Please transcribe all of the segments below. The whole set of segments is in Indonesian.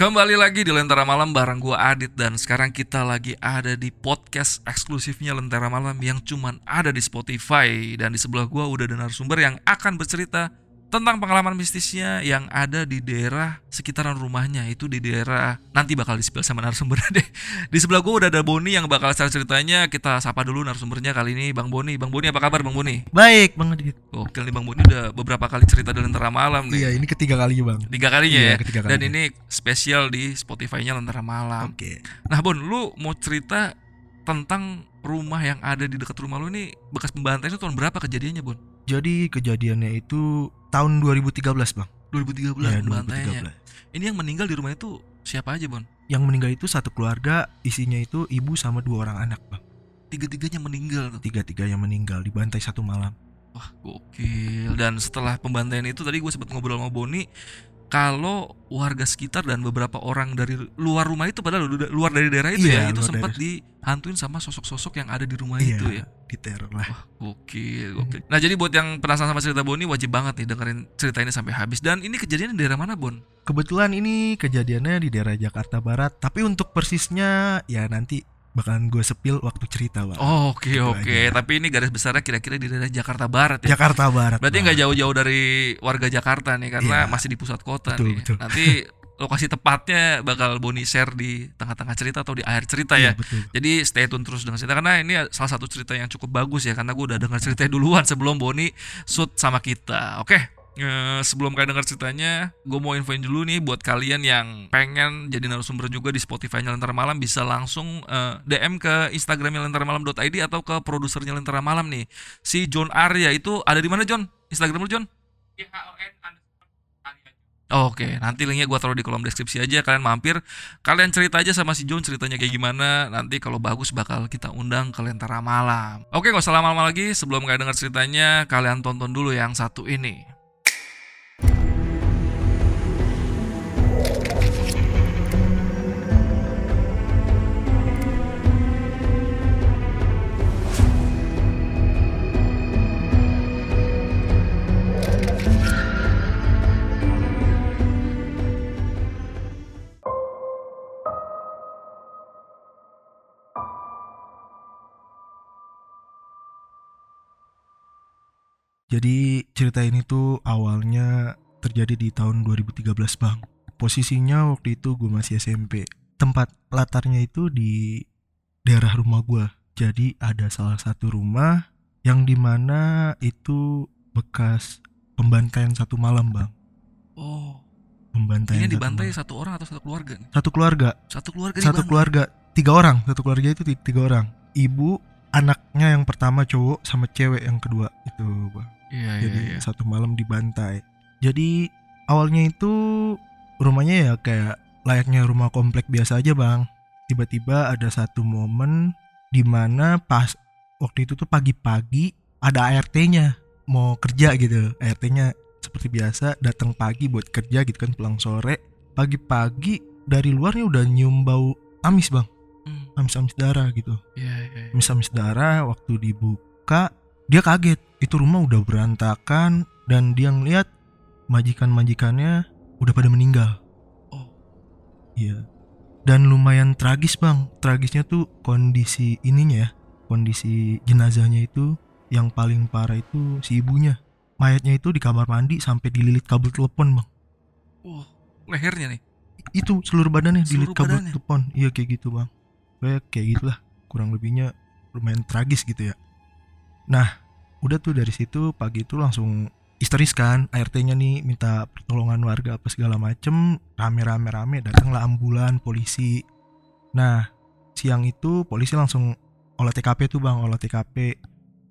Kembali lagi di Lentera Malam bareng gua Adit dan sekarang kita lagi ada di podcast eksklusifnya Lentera Malam yang cuman ada di Spotify. Dan di sebelah gua udah ada narasumber yang akan bercerita tentang pengalaman mistisnya yang ada di daerah sekitaran rumahnya itu di daerah nanti bakal disebut sama narasumber deh. Di sebelah gua udah ada Boni yang bakal cerita ceritanya. Kita sapa dulu narasumbernya kali ini Bang Boni. Bang Boni apa kabar Bang Boni? Baik, Bang Adit. Oke nih Bang Boni udah beberapa kali cerita di Lentera Malam nih. Iya, ini ketiga kalinya, Bang. Tiga kalinya Iya, ya. ketiga Dan kalinya. ini spesial di Spotify-nya Lentera Malam. Oke. Nah Bon, lu mau cerita tentang rumah yang ada di dekat rumah lu ini bekas pembantaian itu tahun berapa kejadiannya Bon? Jadi kejadiannya itu tahun 2013, Bang. 2013 Iya, pembantaiannya. 2013. Ini yang meninggal di rumah itu siapa aja Bon? Yang meninggal itu satu keluarga, isinya itu ibu sama dua orang anak, Bang. Tiga-tiganya meninggal tuh. Tiga-tiga yang meninggal dibantai satu malam. Wah gokil. Dan setelah pembantaian itu tadi gue sempat ngobrol sama Boni kalau warga sekitar dan beberapa orang dari luar rumah itu padahal luar dari daerah itu Iya, ya itu sempat dihantuin sama sosok-sosok yang ada di rumah iya, itu ya. diteror lah. Wah, gokil, gokil. Nah, jadi buat yang penasaran sama cerita Boni wajib banget nih dengerin cerita ini sampai habis. Dan ini kejadian di daerah mana, Bon? Kebetulan ini kejadiannya di daerah Jakarta Barat, tapi untuk persisnya ya nanti bakalan gue sepil waktu cerita, Bang. Oh, oke, Gitu oke. aja. Tapi ini garis besarnya kira-kira di daerah Jakarta Barat ya. Jakarta Barat. Berarti nggak jauh-jauh dari warga Jakarta nih karena Iya. masih di pusat kota Betul, nih. betul. Nanti lokasi tepatnya bakal Boni share di tengah-tengah cerita atau di akhir cerita ya. Iya, betul. Jadi stay tune terus dengan cerita karena ini salah satu cerita yang cukup bagus ya karena gue udah dengar ceritanya duluan sebelum Boni shoot sama kita. Oke. Eh, sebelum kalian dengar ceritanya, gue mau infoin dulu nih buat kalian yang pengen jadi narasumber juga di Spotify-nya Lentera Malam bisa langsung eh, DM ke Instagramnya lenteramalam.id atau ke produsernya Lentera Malam nih. Si John Arya itu ada di mana John? Instagram lu John? Oke, nanti linknya gua taruh di kolom deskripsi aja. Kalian mampir, kalian cerita aja sama si John ceritanya kayak gimana. Nanti kalau bagus bakal kita undang ke Lentera Malam. Oke, gak usah lama-lama lagi. Sebelum kalian dengar ceritanya, kalian tonton dulu yang satu ini. Jadi cerita ini tuh awalnya terjadi di tahun 2013 bang. Posisinya waktu itu gue masih SMP. Tempat latarnya itu di daerah rumah gue. Jadi ada salah satu rumah yang di mana itu bekas pembantaian satu malam bang. Oh, Pembantaian ini satu dibantai malam. satu orang atau satu keluarga nih? satu keluarga. Satu keluarga Satu dibantai. keluarga tiga orang. Satu keluarga itu ti- tiga orang. Ibu, anaknya yang pertama cowok sama cewek yang kedua itu bang. Iya, iya, jadi iya. satu malam dibantai jadi awalnya itu rumahnya ya kayak layaknya rumah komplek biasa aja bang tiba-tiba ada satu momen di mana pas waktu itu tuh pagi-pagi ada ART-nya mau kerja gitu ART-nya seperti biasa datang pagi buat kerja gitu kan pulang sore pagi-pagi dari luarnya udah nyium bau amis bang Hmm, amis-amis darah gitu Iya, iya. iya. amis-amis darah waktu dibuka dia kaget. Itu rumah udah berantakan dan dia ngeliat majikan-majikannya udah pada meninggal. Oh. iya. Dan lumayan tragis bang. Tragisnya tuh kondisi ininya ya kondisi jenazahnya itu yang paling parah itu si ibunya. Mayatnya itu di kamar mandi sampai dililit kabel telepon bang. Oh, lehernya nih. itu seluruh badannya Seluruh dililit kabel telepon. Iya kayak gitu bang. Kayak kayak gitulah. Kurang lebihnya lumayan tragis gitu ya nah udah tuh dari situ pagi itu langsung histeris kan ART-nya nih minta pertolongan warga apa segala macem rame-rame rame datanglah ambulan polisi. Nah siang itu polisi langsung olah TKP tuh bang olah TKP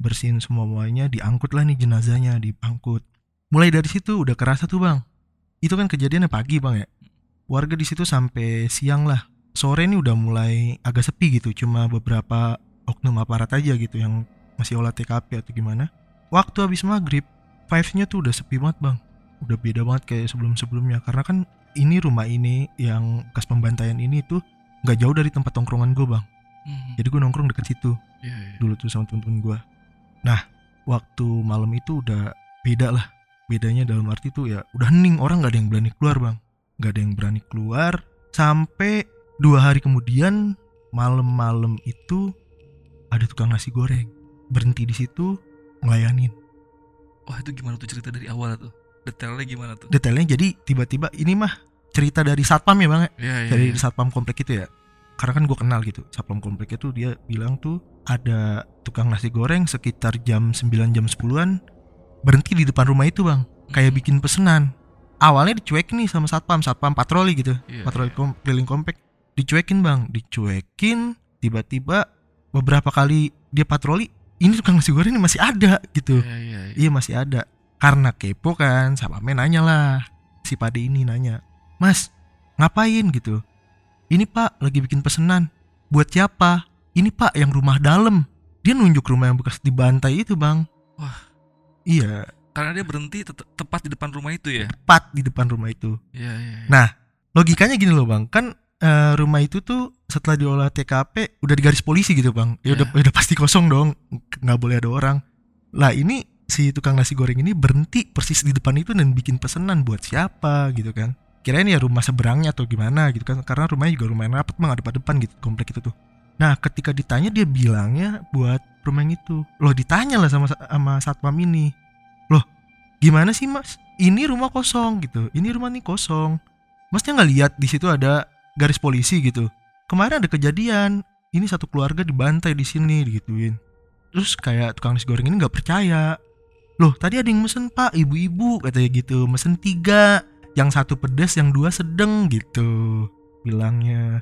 bersihin semuanya diangkut lah nih jenazahnya diangkut. Mulai dari situ udah kerasa tuh bang. Itu kan kejadiannya pagi bang ya. Warga di situ sampai siang lah. Sore ini udah mulai agak sepi gitu cuma beberapa oknum aparat aja gitu yang masih olah TKP atau gimana waktu habis maghrib vibes-nya tuh udah sepi banget bang. Udah beda banget kayak sebelum-sebelumnya karena kan ini rumah ini yang bekas pembantaian ini tuh nggak jauh dari tempat tongkrongan gue bang. Hmm. jadi gue nongkrong deket situ. Iya, iya. dulu tuh sama temen-temen gue nah waktu malam itu udah beda lah. Bedanya dalam arti tuh ya udah hening. Orang nggak ada yang berani keluar bang. Nggak ada yang berani keluar sampai dua hari kemudian malam-malam itu ada tukang nasi goreng berhenti di situ ngelayanin Wah itu gimana tuh cerita dari awal tuh? Detailnya gimana tuh? detailnya jadi tiba-tiba ini mah cerita dari satpam ya bang ya? Iya. dari iya. satpam komplek itu ya karena kan gue kenal gitu satpam komplek itu dia bilang tuh ada tukang nasi goreng sekitar jam 9 jam 10-an berhenti di depan rumah itu bang kayak Hmm. bikin pesenan awalnya dicuekin nih sama satpam satpam patroli gitu Iya, patroli kom keliling komplek dicuekin bang dicuekin tiba-tiba beberapa kali dia patroli ini tukang nasi goreng ini masih ada gitu Iya iya. iya. Iya masih ada. Karena kepo kan, sama men nanya lah. Si Pade ini nanya, Mas, ngapain gitu? Ini pak, lagi bikin pesenan. Buat siapa? Ini pak, yang rumah dalam. Dia nunjuk rumah yang bekas dibantai itu bang. Wah. Iya, Karena dia berhenti tet- tepat di depan rumah itu ya. tepat di depan rumah itu. Iya iya. iya. Nah, logikanya gini loh bang, kan eh, rumah itu tuh setelah diolah TKP udah di garis polisi gitu bang. Ya udah udah pasti kosong dong, nggak boleh ada orang. Lah ini si tukang nasi goreng ini berhenti persis di depan itu dan bikin pesenan buat siapa gitu kan. Kirain ya rumah seberangnya atau gimana gitu kan, karena rumahnya juga lumayan rapat bang, ada depan gitu komplek itu tuh. Nah, ketika ditanya dia bilangnya buat rumah yang itu. Loh ditanya lah sama sama satpam ini. Loh, gimana sih mas? Ini rumah kosong gitu. Ini rumah nih kosong. Masnya nggak lihat di situ ada garis polisi gitu. Kemarin ada kejadian. Ini satu keluarga dibantai di sini digituin. Terus kayak tukang nasi goreng ini nggak percaya. Loh tadi ada yang mesen pak ibu-ibu katanya gitu. Mesen tiga. Yang satu pedas yang dua sedang gitu. Bilangnya.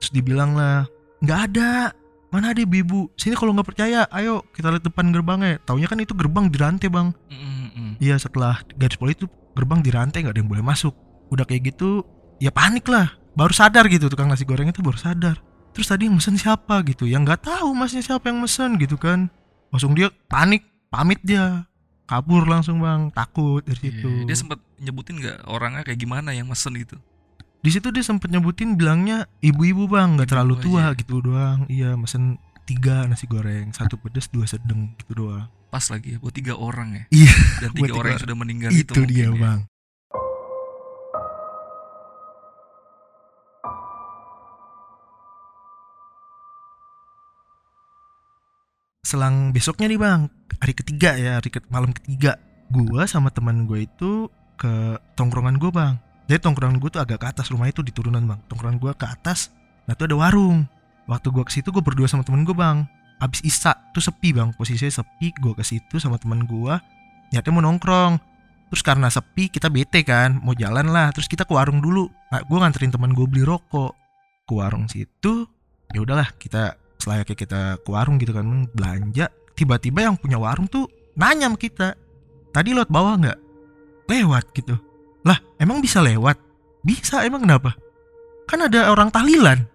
Terus dibilang lah nggak ada. Mana ada ibu-ibu? Sini kalau nggak percaya, ayo kita lihat depan gerbangnya. Taunya kan itu gerbang dirantai bang. Mm, mm, mm. Iya setelah garis polisi itu gerbang dirantai nggak ada yang boleh masuk. Udah kayak gitu ya panik lah. Baru sadar gitu tukang nasi goreng itu baru sadar. Terus tadi yang mesen siapa gitu? Yang nggak tahu masnya siapa yang mesen gitu kan? Langsung dia panik, pamit dia, kabur langsung bang, takut dari Iya, situ. Dia sempat nyebutin nggak orangnya kayak gimana yang mesen gitu? Di situ dia sempet nyebutin bilangnya ibu-ibu bang, nggak terlalu Ibu-ibu tua aja. gitu doang. Iya mesen tiga nasi goreng, satu pedas, dua sedang gitu doang. Pas lagi ya buat tiga orang ya. Iya, Dan tiga tiga orang yang sudah meninggal itu, itu, dia ya. bang. Selang besoknya nih bang, hari ketiga ya, hari ke malam ketiga, gua sama teman gue itu ke tongkrongan gue bang. Jadi tongkrongan gue tuh agak ke atas rumah itu di turunan bang. Tongkrongan gue ke atas, nah tuh ada warung. Waktu gua ke situ gue berdua sama temen gue bang. Abis isa tuh sepi bang, posisinya sepi. Gue ke situ sama temen gue, niatnya mau nongkrong. Terus karena sepi kita bete kan, mau jalan lah. Terus kita ke warung dulu. Nah, gue nganterin teman gue beli rokok ke warung situ. Ya udahlah kita selayaknya kita ke warung gitu kan belanja. Tiba-tiba yang punya warung tuh nanya sama kita. Tadi lewat bawah nggak? Lewat gitu. Lah emang bisa lewat? Bisa emang kenapa? Kan ada orang tahlilan.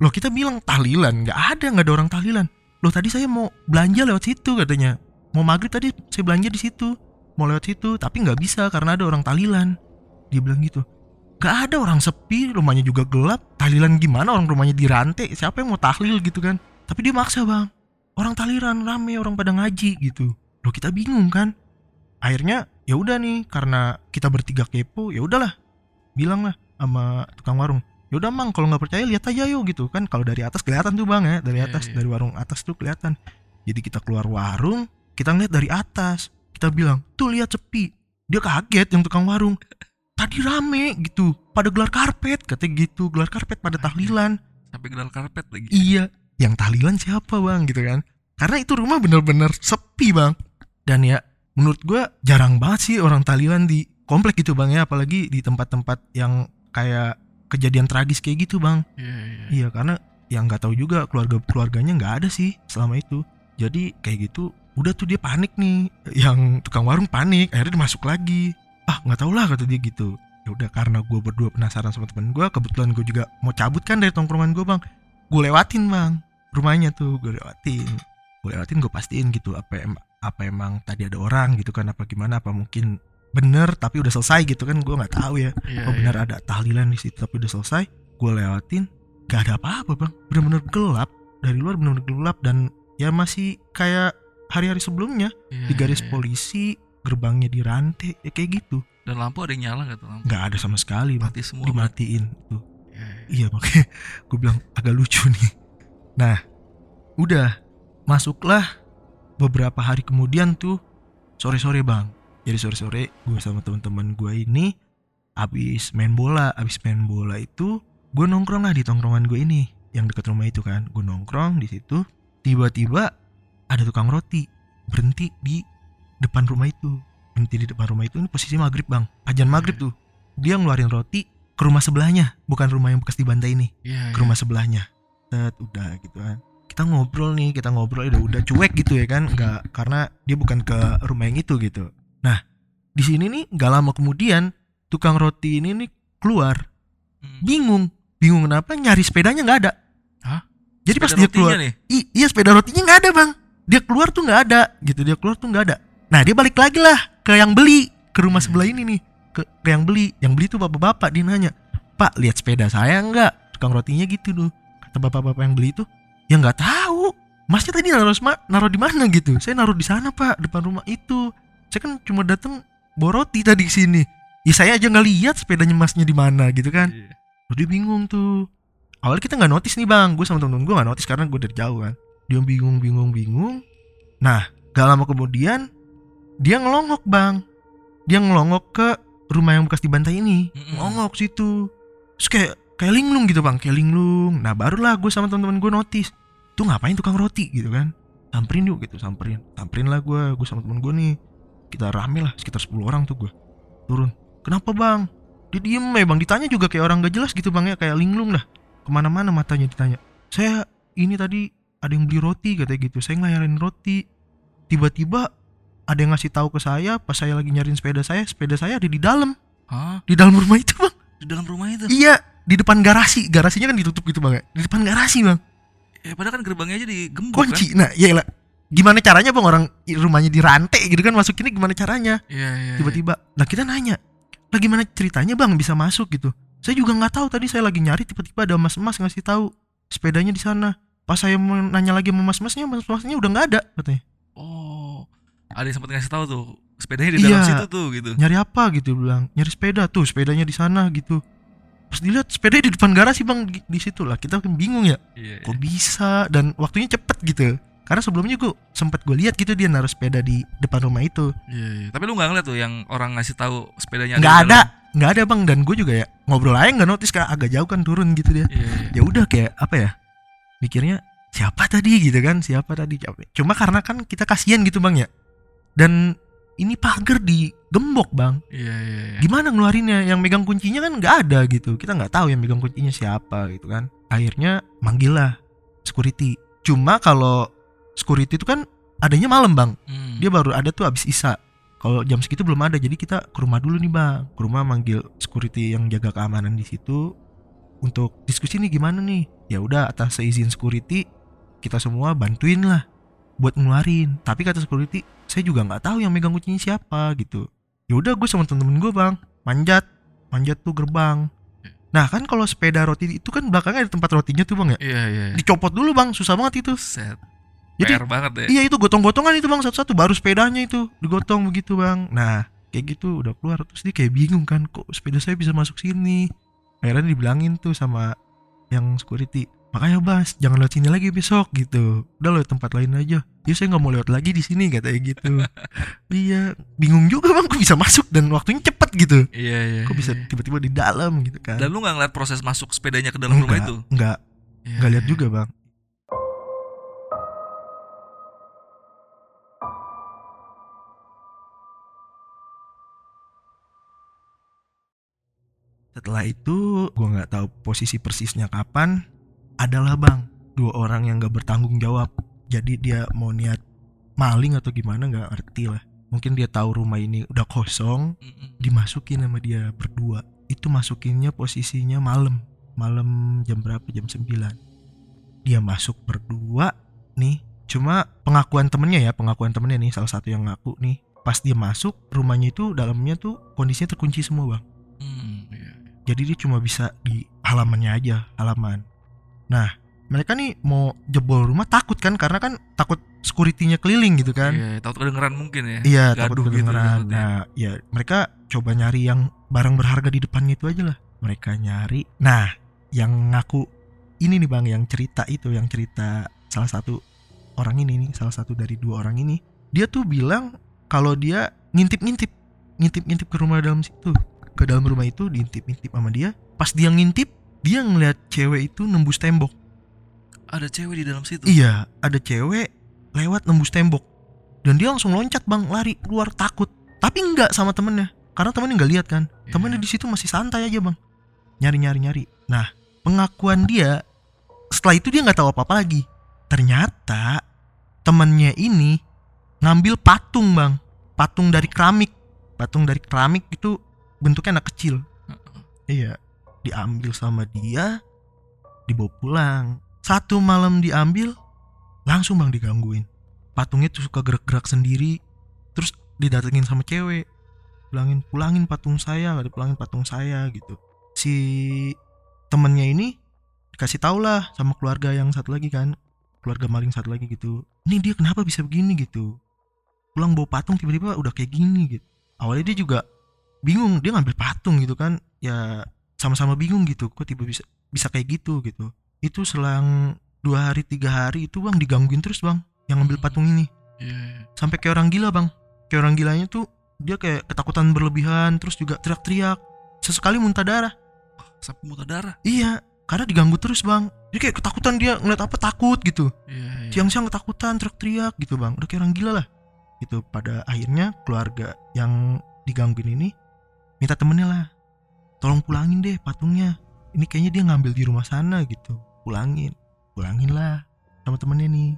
Loh kita bilang tahlilan nggak ada nggak ada orang tahlilan. Loh tadi saya mau belanja lewat situ katanya. Mau maghrib tadi saya belanja di situ mau lewat situ tapi nggak bisa karena ada orang tahlilan dia bilang gitu Gak ada orang sepi rumahnya juga gelap tahlilan gimana orang rumahnya dirantai siapa yang mau tahlil gitu kan tapi dia maksa bang. Orang tahlilan rame orang pada ngaji gitu. Loh kita bingung kan? Akhirnya ya udah nih karena kita bertiga kepo ya udahlah. Bilang lah sama tukang warung ya udah mang kalau nggak percaya lihat aja yuk gitu. Kan kalau dari atas kelihatan tuh bang ya. Dari Iya, atas iya. dari warung atas tuh kelihatan. Jadi kita keluar warung kita ngeliat dari atas. Kita bilang tuh lihat sepi. Dia kaget yang tukang warung. Tadi rame gitu. Pada gelar karpet katanya gitu. Gelar karpet pada tahlilan. Sampai gedal karpet lagi. iya yang tahlilan siapa bang gitu kan karena itu rumah bener-bener sepi bang dan ya menurut gua jarang banget sih orang tahlilan di komplek gitu bang ya apalagi di tempat-tempat yang kayak kejadian tragis kayak gitu bang Iya iya. Iya karena yang nggak tahu juga keluarga keluarganya nggak ada sih selama itu. Jadi kayak gitu udah tuh dia panik nih. Yang tukang warung panik akhirnya dia masuk lagi. Ah nggak tahu lah kata dia gitu. ya udah karena gue berdua penasaran sama temen gue kebetulan gue juga mau cabut kan dari tongkrongan gue bang gue lewatin bang rumahnya tuh gue lewatin gue lewatin gue pastiin gitu apa em apa emang tadi ada orang gitu kan apa gimana apa mungkin bener tapi udah selesai gitu kan gue nggak tahu ya Iya, oh iya. benar ada tahlilan di situ tapi udah selesai gue lewatin gak ada apa-apa bang bener-bener gelap dari luar bener-bener gelap dan ya masih kayak hari-hari sebelumnya Iya, di garis iya, iya. polisi gerbangnya dirantai ya kayak gitu Dan lampu ada yang nyala nggak tuh lampu? nggak ada sama sekali Mati semua. dimatiin tuh Iya, iya. iya makanya gue bilang agak lucu nih nah udah masuklah beberapa hari kemudian tuh. Sore-sore bang. Jadi sore-sore gue sama teman-teman gue ini abis main bola abis main bola itu gue nongkrong lah di tongkrongan gue ini yang dekat rumah itu kan. Gue nongkrong di situ tiba-tiba ada tukang roti berhenti di depan rumah itu. Berhenti di depan rumah itu ini posisi maghrib bang. Ajan maghrib tuh. Dia ngeluarin roti ke rumah sebelahnya bukan rumah yang bekas dibantai ini. Iya, ke iya. rumah sebelahnya Set, udah gitu kan. Kita ngobrol nih kita ngobrol udah udah cuek gitu ya kan. Nggak karena dia bukan ke rumah yang itu gitu. Nah di sini nih nggak lama kemudian tukang roti ini nih keluar. Hmm. bingung. Bingung kenapa nyari sepedanya nggak ada. Hah? jadi pas Sepeda dia rotinya keluar nih. i- iya sepeda rotinya nggak ada bang. Dia keluar tuh nggak ada gitu. Dia keluar tuh nggak ada. Nah dia balik lagi lah ke yang beli ke rumah Hmm. sebelah ini nih. Ke, ke yang beli. Yang beli tuh bapak-bapak dia nanya pak lihat sepeda saya nggak? Tukang rotinya gitu tuh kata bapak-bapak yang beli itu ya nggak tahu. Masnya tadi naruh naruh di mana gitu? Saya naruh di sana pak depan rumah itu. Saya kan cuma datang bawa roti tadi ke sini. Ya saya aja nggak lihat sepedanya masnya di mana gitu kan. Iya. Loh, dia bingung tuh. Awalnya kita nggak notice nih bang. Gue sama temen-temen gue nggak notice karena gue dari jauh kan. Dia bingung bingung bingung. Nah gak lama kemudian dia ngelongok bang. Dia ngelongok ke rumah yang bekas dibantai ini. Mm-mm. ngelongok situ. Terus kayak kayak linglung gitu bang kayak linglung nah barulah gue sama temen-temen gue notice tuh ngapain tukang roti? gitu kan. Samperin yuk gitu samperin. Samperin lah gue gue sama temen gue nih. Kita rame lah sekitar 10 orang tuh gue turun. Kenapa bang? Dia diem ya bang. Ditanya juga kayak orang gak jelas gitu bang ya. Kayak linglung lah. Ke mana-mana matanya ditanya. Saya ini tadi ada yang beli roti katanya gitu. Saya ngelayarin roti. Tiba-tiba ada yang ngasih tahu ke saya pas saya lagi nyariin sepeda saya sepeda saya ada di dalam. Hah? di dalam rumah itu bang. Di dalam rumah itu? iya di depan garasi. Garasinya kan ditutup gitu bang ya? Di depan garasi bang. Ya, padahal kan gerbangnya aja digembok kunci. nah ya lah gimana caranya bang orang rumahnya dirantai gitu kan? Masuk ini gimana caranya? Kan? Iya, iya. iya. tiba-tiba nah kita nanya. Lah gimana ceritanya bang bisa masuk gitu? Saya juga nggak tahu. Tadi saya lagi nyari tiba-tiba ada mas-mas ngasih tahu sepedanya di sana. Pas saya mau nanya lagi sama mas-masnya mas-masnya udah nggak ada katanya. Oh. Ada yang sempat ngasih tahu tuh sepedanya di dalam Iya. situ tuh gitu. nyari apa gitu bilang. Nyari sepeda. Tuh sepedanya di sana gitu pas dilihat sepeda di depan garasi bang di, di situ lah. Kita kan bingung ya. Iya. kok bisa? Dan waktunya cepet gitu. Karena sebelumnya gue sempet gue lihat gitu dia naruh sepeda di depan rumah itu. Iya, iya. Tapi lu nggak ngeliat tuh yang orang ngasih tahu sepedanya nggak ada nggak ada bang. Dan gue juga ya ngobrol aja nggak notice kan agak jauh kan turun gitu dia. Iya, iya. ya udah kayak apa ya mikirnya siapa tadi? gitu kan. Siapa tadi? Cuma karena kan kita kasihan gitu bang ya. Dan ini pagar digembok bang. Iya, iya, iya. gimana ngeluarinnya? Yang megang kuncinya kan nggak ada gitu. Kita nggak tahu yang megang kuncinya siapa gitu kan. Akhirnya manggil lah security. Cuma kalau security itu kan adanya malam bang. Hmm. dia baru ada tuh abis isa kalau jam segitu belum ada. Jadi kita ke rumah dulu nih bang. Ke rumah manggil security yang jaga keamanan di situ untuk diskusi nih gimana nih. Ya udah atas seizin security kita semua bantuin lah buat ngeluarin tapi kata security saya juga nggak tahu yang megang kuncinya siapa gitu ya udah gue sama temen-temen gue bang manjat manjat tuh gerbang nah kan kalau sepeda roti itu kan belakangnya ada tempat rotinya tuh bang ya Iya, iya. iya. dicopot dulu bang susah banget itu Set. Jadi- PR banget ya. Iya itu gotong-gotongan itu bang satu-satu baru sepedanya itu digotong begitu bang. Nah kayak gitu udah keluar terus dia kayak bingung kan kok sepeda saya bisa masuk sini. Akhirnya dibilangin tuh sama yang security makanya bas jangan lewat sini lagi besok gitu. Udah lewat tempat lain aja. Ya saya nggak mau lewat lagi di sini katanya gitu. iya bingung juga bang kok bisa masuk dan waktunya cepet gitu. Iya, iya. Kok bisa iya. tiba-tiba di dalam gitu kan? Dan lu nggak ngeliat proses masuk sepedanya ke dalam rumah Enggak, itu? Enggak, Iya, enggak lihat iya. juga bang. Setelah itu gua nggak tahu posisi persisnya kapan adalah bang dua orang yang nggak bertanggung jawab. Jadi dia mau niat maling atau gimana nggak ngerti lah. mungkin dia tahu rumah ini udah kosong dimasukin sama dia berdua. Itu masukinnya posisinya malam. Malam jam berapa? Jam 9 dia masuk berdua nih. Cuma pengakuan temennya ya pengakuan temennya nih salah satu yang ngaku nih. Pas dia masuk rumahnya itu dalamnya tuh kondisinya terkunci semua bang. Hmm, iya. jadi dia cuma bisa di halamannya aja halaman nah mereka nih mau jebol rumah takut kan karena kan takut security-nya keliling gitu kan Iya, takut kedengeran mungkin ya. Iya Gaduh takut gitu kedengeran. takutnya. nah ya mereka coba nyari yang barang berharga di depannya itu aja lah. Mereka nyari. Nah yang ngaku ini nih bang yang cerita itu yang cerita salah satu orang ini nih salah satu dari dua orang ini dia tuh bilang kalau dia ngintip-ngintip ngintip-ngintip ke rumah dalam situ ke dalam rumah itu diintip-intip sama dia pas dia ngintip dia ngeliat cewek itu nembus tembok Ada cewek di dalam situ. Iya, ada cewek lewat nembus tembok. Dan dia langsung loncat bang, lari keluar takut. Tapi enggak sama temennya, karena temennya nggak lihat kan. Iya. Temennya di situ masih santai aja bang, nyari nyari nyari. Nah, pengakuan dia setelah itu dia nggak tahu apa apa lagi. Ternyata temennya ini ngambil patung bang, patung dari keramik, patung dari keramik itu bentuknya anak kecil. Iya, diambil sama dia, dibawa pulang. Satu malam diambil, langsung bang digangguin. Patungnya tuh suka gerak-gerak sendiri, terus didatengin sama cewek. Pulangin, pulangin patung saya, nggak dipulangin patung saya gitu. Si temennya ini dikasih tau lah sama keluarga yang satu lagi kan, keluarga maling satu lagi gitu. Ini dia kenapa bisa begini gitu? Pulang bawa patung tiba-tiba udah kayak gini gitu. Awalnya dia juga bingung, dia ngambil patung gitu kan, ya sama-sama bingung gitu, kok tiba bisa bisa kayak gitu gitu. Itu selang dua hari tiga hari itu bang digangguin terus bang yang ngambil Hmm. patung ini. Iya, iya. sampai kayak orang gila bang. Kayak orang gilanya tuh dia kayak ketakutan berlebihan terus juga teriak-teriak sesekali muntah darah. Sampai muntah darah. iya karena diganggu terus bang. Dia kayak ketakutan dia ngeliat apa takut gitu. Iya, iya. siang-siang ketakutan teriak-teriak gitu bang. Udah kayak orang gila lah. Gitu pada akhirnya keluarga yang digangguin ini minta temennya lah tolong pulangin deh patungnya. Ini kayaknya dia ngambil di rumah sana gitu. Pulangin pulangin lah sama temennya nih.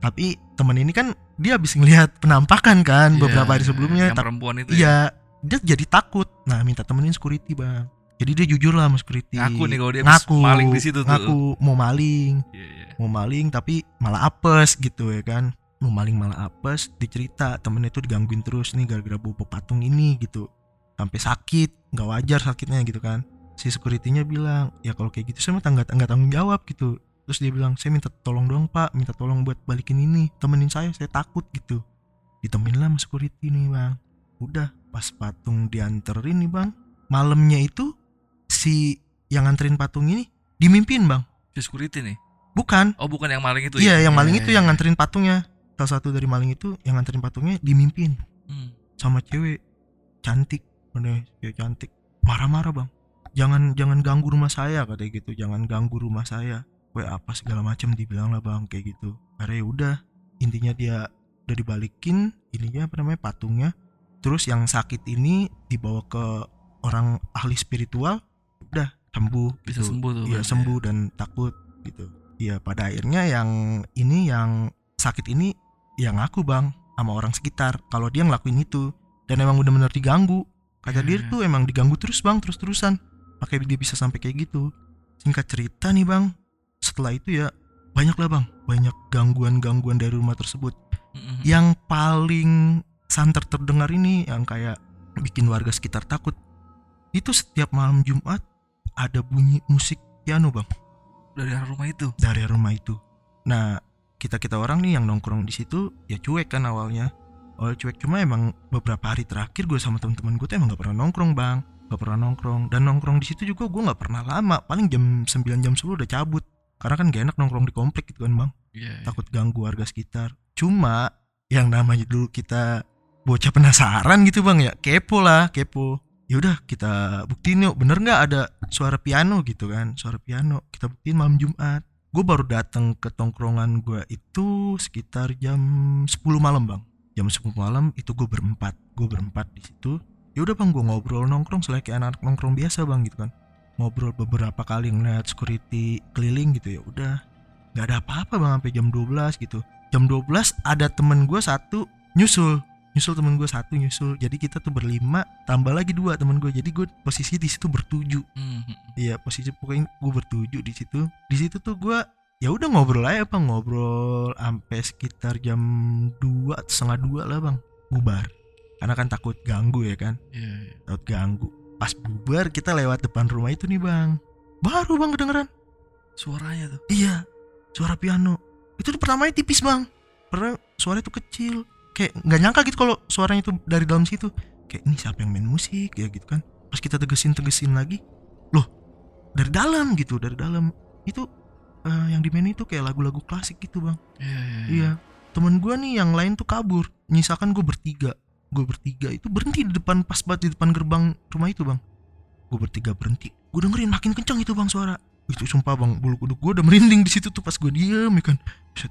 Tapi temen ini kan dia habis ngelihat penampakan kan Iya, beberapa hari sebelumnya. Yang perempuan itu. ya. iya dia jadi takut. Nah minta temenin security bang. Jadi dia jujur lah sama security. Ngaku nih kalau dia ngaku maling di situ tuh. ngaku mau maling. Iya, iya. mau maling tapi malah apes gitu ya kan. Mau maling malah apes dicerita temennya itu digangguin terus nih gara-gara bawa patung ini gitu sampai sakit nggak wajar sakitnya gitu kan si securitynya bilang ya kalau kayak gitu saya mah nggak nggak tanggung jawab gitu terus dia bilang saya minta tolong doang pak minta tolong buat balikin ini temenin saya saya takut gitu ditemenin lah sama security nih bang udah pas patung dianterin nih bang malamnya itu si yang nganterin patung ini dimimpin bang Si security nih. bukan Oh, bukan yang maling itu Iya, ya? yang maling Iya, itu iya, yang iya. nganterin patungnya. Salah satu dari maling itu yang nganterin patungnya dimimpin Hmm. sama cewek cantik, bener cewek cantik. Marah-marah bang. Jangan jangan ganggu rumah saya katanya gitu. Jangan ganggu rumah saya. Gue apa segala macam dibilang lah bang kayak gitu. Akhirnya udah intinya dia udah dibalikin ininya apa namanya patungnya. Terus yang sakit ini dibawa ke orang ahli spiritual. Udah sembuh. Bisa gitu. sembuh tuh. Iya berarti sembuh dan takut gitu. Iya pada akhirnya yang ini yang sakit ini yang aku bang sama orang sekitar kalau dia ngelakuin itu dan emang benar-benar diganggu kata dia tuh emang diganggu terus bang terus-terusan makanya dia bisa sampai kayak gitu singkat cerita nih bang setelah itu ya banyak lah bang banyak gangguan-gangguan dari rumah tersebut ya. Yang paling santer terdengar ini yang kayak bikin warga sekitar takut itu setiap malam Jumat ada bunyi musik piano bang Dari arah rumah itu. dari rumah itu. Nah, kita kita orang nih yang nongkrong di situ ya cuek kan awalnya. Awalnya cuek cuma emang beberapa hari terakhir gue sama teman-teman gue tuh emang gak pernah nongkrong bang, gak pernah nongkrong dan nongkrong di situ juga gue nggak pernah lama, paling jam 9 jam 10 udah cabut. Karena kan gak enak nongkrong di komplek gitu kan bang, Iya. iya. takut ganggu warga sekitar. Cuma yang namanya dulu kita bocah penasaran gitu bang ya, kepo lah, kepo. Ya udah kita buktiin yuk, bener nggak ada suara piano gitu kan, suara piano. Kita buktiin malam Jumat. Gue baru datang ke tongkrongan gue itu sekitar jam 10 malam bang. Jam 10 malam itu gue berempat, gue berempat di situ. Ya udah bang, gue ngobrol nongkrong selain kayak anak nongkrong biasa bang gitu kan. Ngobrol beberapa kali ngeliat security keliling gitu ya udah. Nggak ada apa-apa bang sampai jam 12 gitu. Jam 12 ada temen gue satu nyusul nyusul temen gue satu nyusul jadi kita tuh berlima tambah lagi dua temen gue jadi gue posisi di situ bertujuh Hmm, hmm. Iya posisi pokoknya gue bertujuh di situ. Di situ tuh gue ya udah ngobrol aja bang ngobrol sampai sekitar jam 2 atau setengah dua lah bang bubar. Karena kan takut ganggu ya kan, Iya, iya. takut ganggu. Pas bubar kita lewat depan rumah itu nih bang. Baru bang kedengeran. Suaranya tuh. Iya suara piano. Itu tuh pertamanya tipis bang. Pernah suara itu kecil. Kayak nggak nyangka gitu kalau suaranya itu dari dalam situ. Kayak ini siapa yang main musik ya gitu kan. Pas kita tegesin tegesin lagi, loh dari dalam gitu dari dalam itu eh, yang dimainin itu kayak lagu-lagu klasik gitu bang. Iya, iya. Iya. Temen gue nih yang lain tuh kabur. Nyisakan gue bertiga. Gue bertiga itu berhenti di depan pas banget di depan gerbang rumah itu bang. Gue bertiga berhenti. Gue dengerin makin kencang itu bang suara. Itu sumpah bang bulu kuduk gue udah merinding di situ tuh pas gue diem ya kan.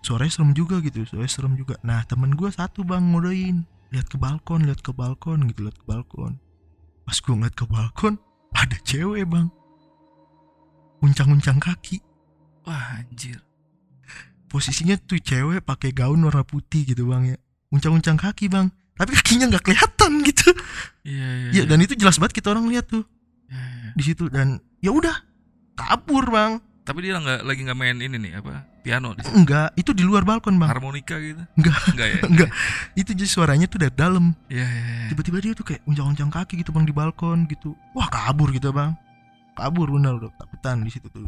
Suaranya serem juga gitu. Suaranya serem juga. Nah temen gue satu bang ngodain. Lihat ke balkon, lihat ke balkon gitu, lihat ke balkon. Pas gue ngeliat ke balkon, ada cewek bang. Uncang-uncang kaki Wah, anjir. posisinya tuh cewek pakai gaun warna putih gitu bang ya uncang-uncang kaki bang tapi kakinya nggak kelihatan gitu Iya, iya. ya dan itu jelas banget kita orang lihat tuh Iya, iya. di situ dan ya udah kabur bang Tapi dia nggak lagi nggak main ini nih apa? Piano di situ. enggak itu di luar balkon bang Harmonika gitu. enggak Enggak ya? enggak itu jadi suaranya tuh dari dalam Iya, iya, iya. tiba-tiba dia tuh kayak uncang-uncang kaki gitu bang di balkon gitu wah kabur gitu bang kabur bener udah takutan di situ tuh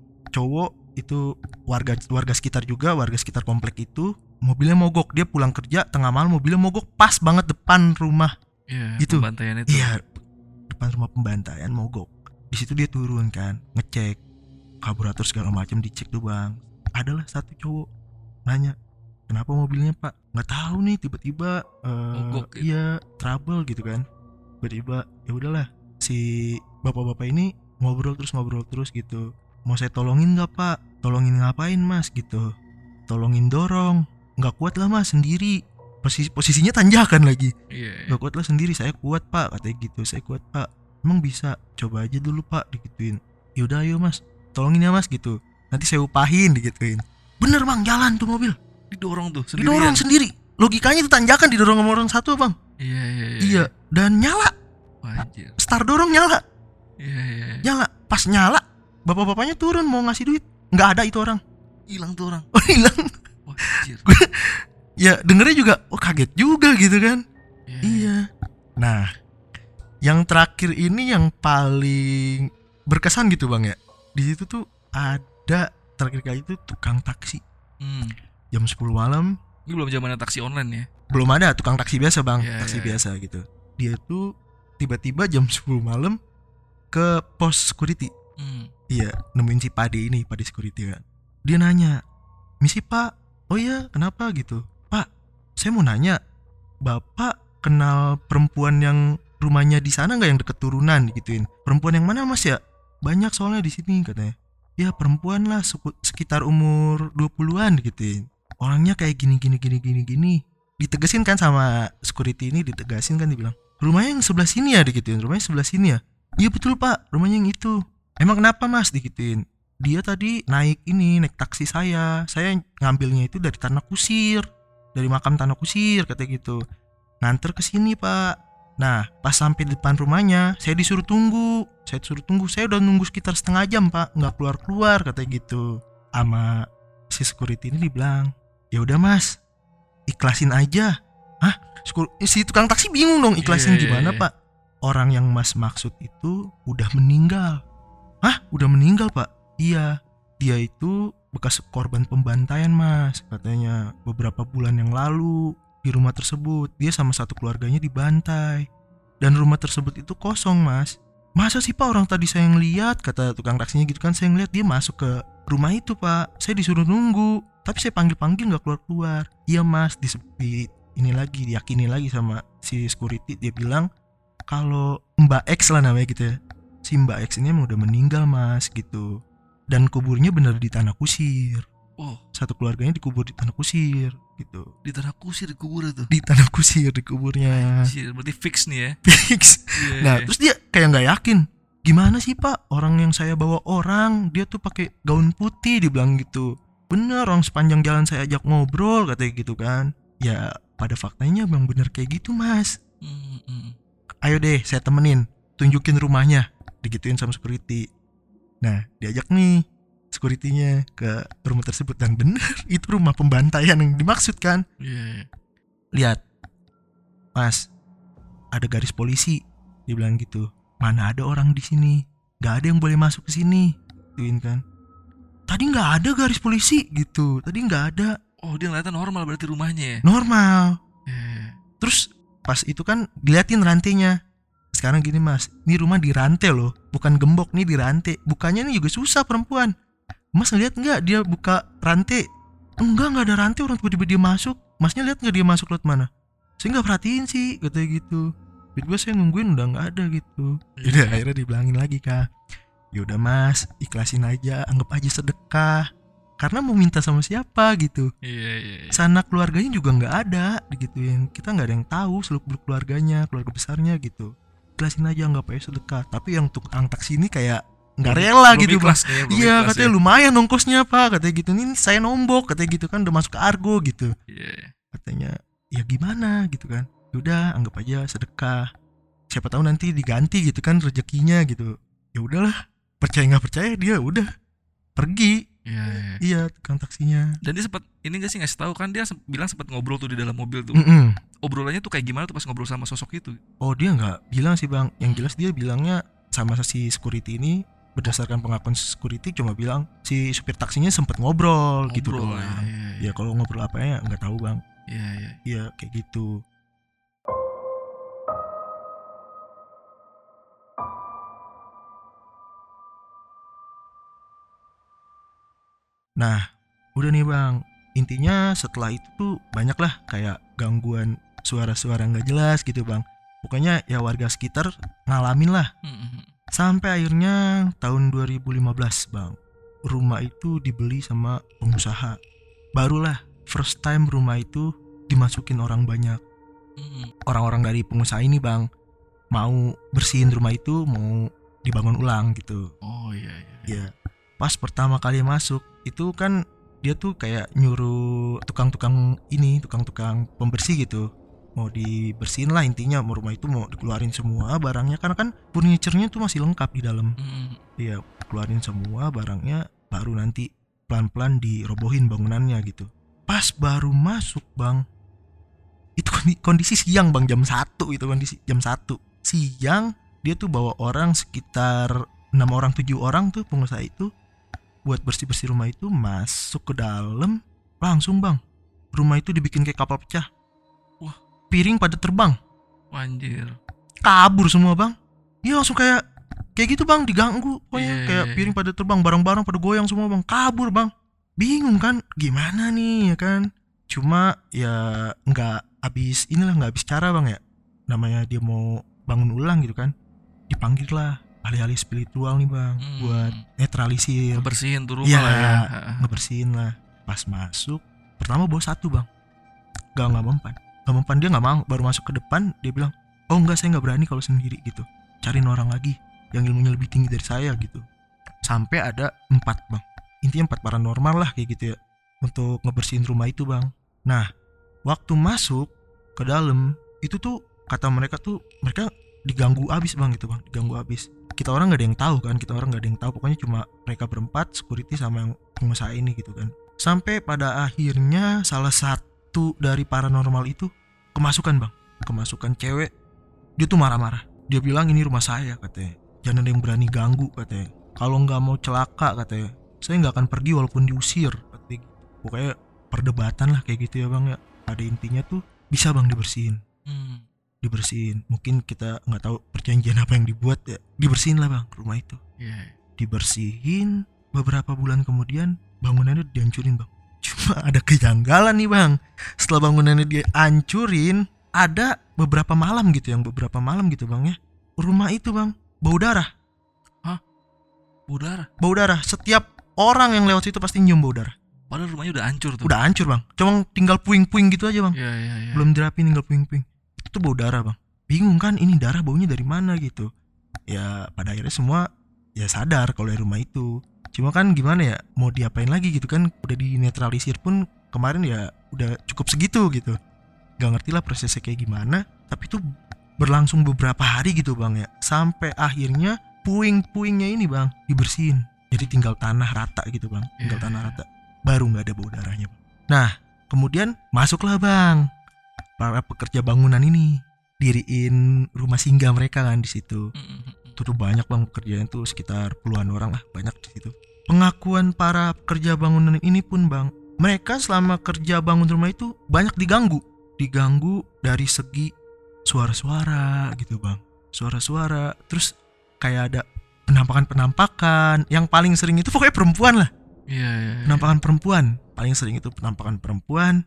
cowok itu warga warga sekitar juga warga sekitar komplek itu mobilnya mogok. Dia pulang kerja tengah malam mobilnya mogok pas banget depan rumah. Iya, Gitu. pembantaian itu. iya depan rumah pembantaian mogok. Di situ dia turun kan ngecek karburator segala macam dicek tuh bang. Adalah satu cowok nanya kenapa mobilnya pak? Nggak tahu nih tiba-tiba eh, Mogok gitu. iya trouble gitu kan. Tiba-tiba ya udahlah si bapak-bapak ini ngobrol terus ngobrol terus gitu mau saya tolongin nggak pak? Tolongin ngapain mas? gitu. Tolongin dorong. Nggak kuat lah mas sendiri. Posisi posisinya tanjakan lagi. Iya, iya. Gak kuat lah sendiri. Saya kuat pak katanya gitu. Saya kuat pak. Emang bisa? Coba aja dulu pak digituin. Yaudah ayo mas. Tolongin ya mas gitu. Nanti saya upahin digituin. Bener bang. Jalan tuh mobil. Didorong tuh sendirian. didorong sendiri. Logikanya itu tanjakan didorong sama orang satu bang. Iya, iya, iya. iya. dan nyala. Wah, anjir. start dorong nyala. Iya, iya, iya. nyala. Pas nyala bapak-bapaknya turun mau ngasih duit nggak ada itu orang Hilang tuh orang. oh hilang Wah, anjir. ya dengernya juga oh kaget juga gitu kan Iya. Iya. Nah, yang terakhir ini yang paling berkesan gitu bang ya. Di situ tuh ada terakhir kali itu tukang taksi Hmm. jam 10 malam Ini belum zamannya taksi online ya. belum ada tukang taksi biasa bang, Iya, taksi iya. biasa gitu. Dia tuh tiba-tiba jam 10 malam ke pos security. Hmm. Iya, nemuin si Pade ini, Pade security kan. Dia nanya, "Misi, Pak." "Oh iya, kenapa gitu?" "Pak, saya mau nanya, Bapak kenal perempuan yang rumahnya di sana nggak yang deket turunan gituin?" "Perempuan yang mana, Mas ya?" "Banyak soalnya di sini," katanya. "Ya, perempuan lah sekitar umur 20-an gituin. Orangnya kayak gini gini gini gini gini." Ditegasin kan sama security ini ditegasin kan dibilang, "Rumahnya yang sebelah sini ya," digituin. "Rumahnya sebelah sini ya?" Iya betul pak, rumahnya yang itu. Emang kenapa mas digituin? Dia tadi naik ini, naik taksi saya. Saya ngambilnya itu dari Tanah Kusir, dari makam Tanah Kusir katanya gitu. Nganter ke sini pak. Nah pas sampai depan rumahnya, saya disuruh tunggu. Saya disuruh tunggu. Saya udah nunggu sekitar setengah jam pak, nggak keluar keluar katanya gitu. Ama si security ini dibilang, ya udah mas, ikhlasin aja. Hah? Sekur- Si tukang taksi bingung dong ikhlasin Iya, iya, gimana iya. pak? orang yang Mas maksud itu udah meninggal. Hah? Udah meninggal, Pak? Iya. Dia itu bekas korban pembantaian, Mas, katanya. Beberapa bulan yang lalu di rumah tersebut, dia sama satu keluarganya dibantai. Dan rumah tersebut itu kosong, Mas. Masa sih, Pak, orang tadi saya ngeliat, kata tukang taksinya gitu kan, saya ngeliat dia masuk ke rumah itu, Pak. Saya disuruh nunggu, tapi saya panggil-panggil nggak keluar-keluar. Iya, Mas, di, di ini lagi diyakini lagi sama si security dia bilang kalau Mbak X lah namanya gitu ya si Mbak X ini emang udah meninggal mas gitu. Dan kuburnya bener di tanah kusir. Oh, satu keluarganya dikubur di tanah kusir gitu. Di tanah kusir di kubur itu. di tanah kusir di kuburnya Anjir, berarti fix nih ya. fix. Iya, nah iya. terus dia kayak nggak yakin gimana sih pak? Orang yang saya bawa orang dia tuh pakai gaun putih dibilang gitu. Bener orang sepanjang jalan saya ajak ngobrol katanya gitu kan. Ya pada faktanya bang bener kayak gitu mas. Mm, mm. ayo deh saya temenin tunjukin rumahnya digituin sama security. Nah diajak nih securitynya ke rumah tersebut dan bener itu rumah pembantaian yang dimaksud kan? Iya, iya. lihat mas ada garis polisi dia bilang gitu. Mana ada orang di sini? Nggak ada yang boleh masuk ke sini gituin kan. Tadi nggak ada garis polisi gitu. Tadi nggak ada. Oh, dia ngeliatnya normal berarti rumahnya ya. normal. Iya, iya. terus pas itu kan diliatin rantainya sekarang gini mas ini rumah dirantai loh bukan gembok nih dirantai bukanya ini juga susah perempuan. Mas ngeliat nggak dia buka rantai enggak nggak ada rantai orang tiba-tiba dia masuk. Masnya lihat nggak dia masuk lewat mana? Saya nggak perhatiin sih katanya gitu. Tiba-tiba saya nungguin udah nggak ada gitu. Yaudah akhirnya dibilangin lagi kak. Yaudah mas ikhlasin aja anggap aja sedekah. Karena mau minta sama siapa gitu. Iya, iya, iya. sana keluarganya juga nggak ada digituin. Kita nggak ada yang tahu seluk beluk keluarganya keluarga besarnya gitu ikhlasin aja nggak pakai sedekah. Tapi yang tukang taksi ini kayak nggak rela belum gitu ikhlas belum iya katanya ya. lumayan ongkosnya pak. Katanya gitu. Ini saya nombok katanya gitu kan udah masuk ke argo gitu. Iya, iya. katanya ya gimana? Gitu kan. Udah anggap aja sedekah. Siapa tahu nanti diganti gitu kan rezekinya gitu. Ya udahlah percaya nggak percaya dia udah. Pergi Iya, iya. iya tukang taksinya Dan dia sempat ini gak sih ngasih tahu kan dia sem- bilang sempat ngobrol tuh di dalam mobil tuh. Mm-mm. Obrolannya tuh kayak gimana tuh pas ngobrol sama sosok itu? Oh dia nggak bilang sih bang. Yang jelas dia bilangnya sama si security ini berdasarkan pengakuan security cuma bilang si supir taksinya sempet ngobrol, gitu Ngobrol, doang. ya, iya, iya. Ya kalau ngobrol apa ya nggak tahu bang. Iya, iya. Iya kayak gitu. Nah udah nih bang. Intinya setelah itu tuh banyak lah kayak gangguan suara-suara nggak jelas gitu bang. Pokoknya ya warga sekitar ngalamin lah Mm, mm, mm. Sampai akhirnya tahun 2015 bang Rumah itu dibeli sama pengusaha Barulah first time rumah itu dimasukin orang banyak. Orang-orang dari pengusaha ini bang Mau bersihin rumah itu mau dibangun ulang gitu Oh iya, iya. Ya pas pertama kali masuk itu kan dia tuh kayak nyuruh tukang-tukang ini tukang-tukang pembersih gitu mau dibersihin lah intinya mau rumah itu mau dikeluarin semua barangnya karena kan furniturnya tuh masih lengkap di dalam Mm, mm. Iya, keluarin semua barangnya baru nanti pelan-pelan dirobohin bangunannya gitu. Pas baru masuk, Bang. Itu kondi- kondisi siang, Bang, jam 1 itu kondisi jam 1. Siang dia tuh bawa orang sekitar 6 orang 7 orang tuh pengusaha itu buat bersih-bersih rumah itu masuk ke dalam langsung, Bang. Rumah itu dibikin kayak kapal pecah. Wah. piring pada terbang. Anjir. kabur semua bang. Iya langsung kayak kayak gitu bang diganggu. Pokoknya Iya, kayak iya, piring pada terbang barang-barang pada goyang semua bang. Kabur bang. Bingung kan gimana nih ya kan? Cuma ya nggak habis inilah nggak habis cara bang ya. Namanya dia mau bangun ulang gitu kan dipanggil lah ahli-ahli spiritual nih bang Mm. buat netralisir. Bersihin tuh rumah Iya. lah ya. Ngebersihin lah. Pas masuk pertama bawa satu bang. Gak nggak mempan. Nggak mempan dia nggak mau. Baru masuk ke depan dia bilang oh enggak saya nggak berani kalau sendiri gitu. Cariin orang lagi yang ilmunya lebih tinggi dari saya gitu. Sampai ada empat bang. Intinya empat paranormal lah kayak gitu ya untuk ngebersihin rumah itu bang. Nah waktu masuk ke dalam itu tuh kata mereka tuh mereka diganggu abis bang gitu bang. Diganggu abis. Kita orang nggak ada yang tahu kan kita orang nggak ada yang tahu. Pokoknya cuma mereka berempat security sama yang pengusaha ini gitu kan. Sampai pada akhirnya salah satu dari paranormal itu kemasukan bang. Kemasukan cewek. Dia tuh marah-marah. Dia bilang ini rumah saya katanya. Jangan ada yang berani ganggu katanya. Kalau nggak mau celaka katanya. Saya nggak akan pergi walaupun diusir katanya gitu. pokoknya perdebatan lah kayak gitu ya bang ya. Pada intinya tuh bisa bang dibersihin. Hmm. Dibersihin. Mungkin kita nggak tahu perjanjian apa yang dibuat ya. Dibersihin lah bang rumah itu. Iya. dibersihin beberapa bulan kemudian bangunannya dihancurin bang. Cuk. ada kejanggalan nih bang. Setelah bangunannya dia hancurin ada beberapa malam gitu yang beberapa malam gitu bang ya. Rumah itu bang bau darah. Udara. bau darah? Setiap orang yang lewat situ pasti nyium bau darah. Padahal rumahnya udah hancur tuh. udah hancur bang. Cuma tinggal puing-puing gitu aja bang. Iya iya iya. belum dirapin tinggal puing-puing itu bau darah bang. Bingung kan ini darah baunya dari mana gitu. Ya pada akhirnya semua ya sadar kalau dari rumah itu. Cuma kan gimana ya mau diapain lagi gitu kan udah dinetralisir pun kemarin ya udah cukup segitu gitu. Nggak ngerti lah prosesnya kayak gimana tapi itu berlangsung beberapa hari gitu bang ya. Sampai akhirnya puing-puingnya ini bang dibersihin. Jadi tinggal tanah rata gitu bang. Tinggal Iya. tanah rata. Baru nggak ada bau darahnya bang. Nah kemudian masuklah bang para pekerja bangunan ini diriin rumah singgah mereka kan di situ. Itu tuh banyak bang pekerjaan tuh sekitar puluhan orang lah banyak di situ. Pengakuan para pekerja bangunan ini pun bang mereka selama kerja bangun rumah itu banyak diganggu. Diganggu dari segi suara-suara gitu bang. Suara-suara terus kayak ada penampakan-penampakan. Yang paling sering itu pokoknya perempuan lah. Iya iya. iya. penampakan perempuan. Paling sering itu penampakan perempuan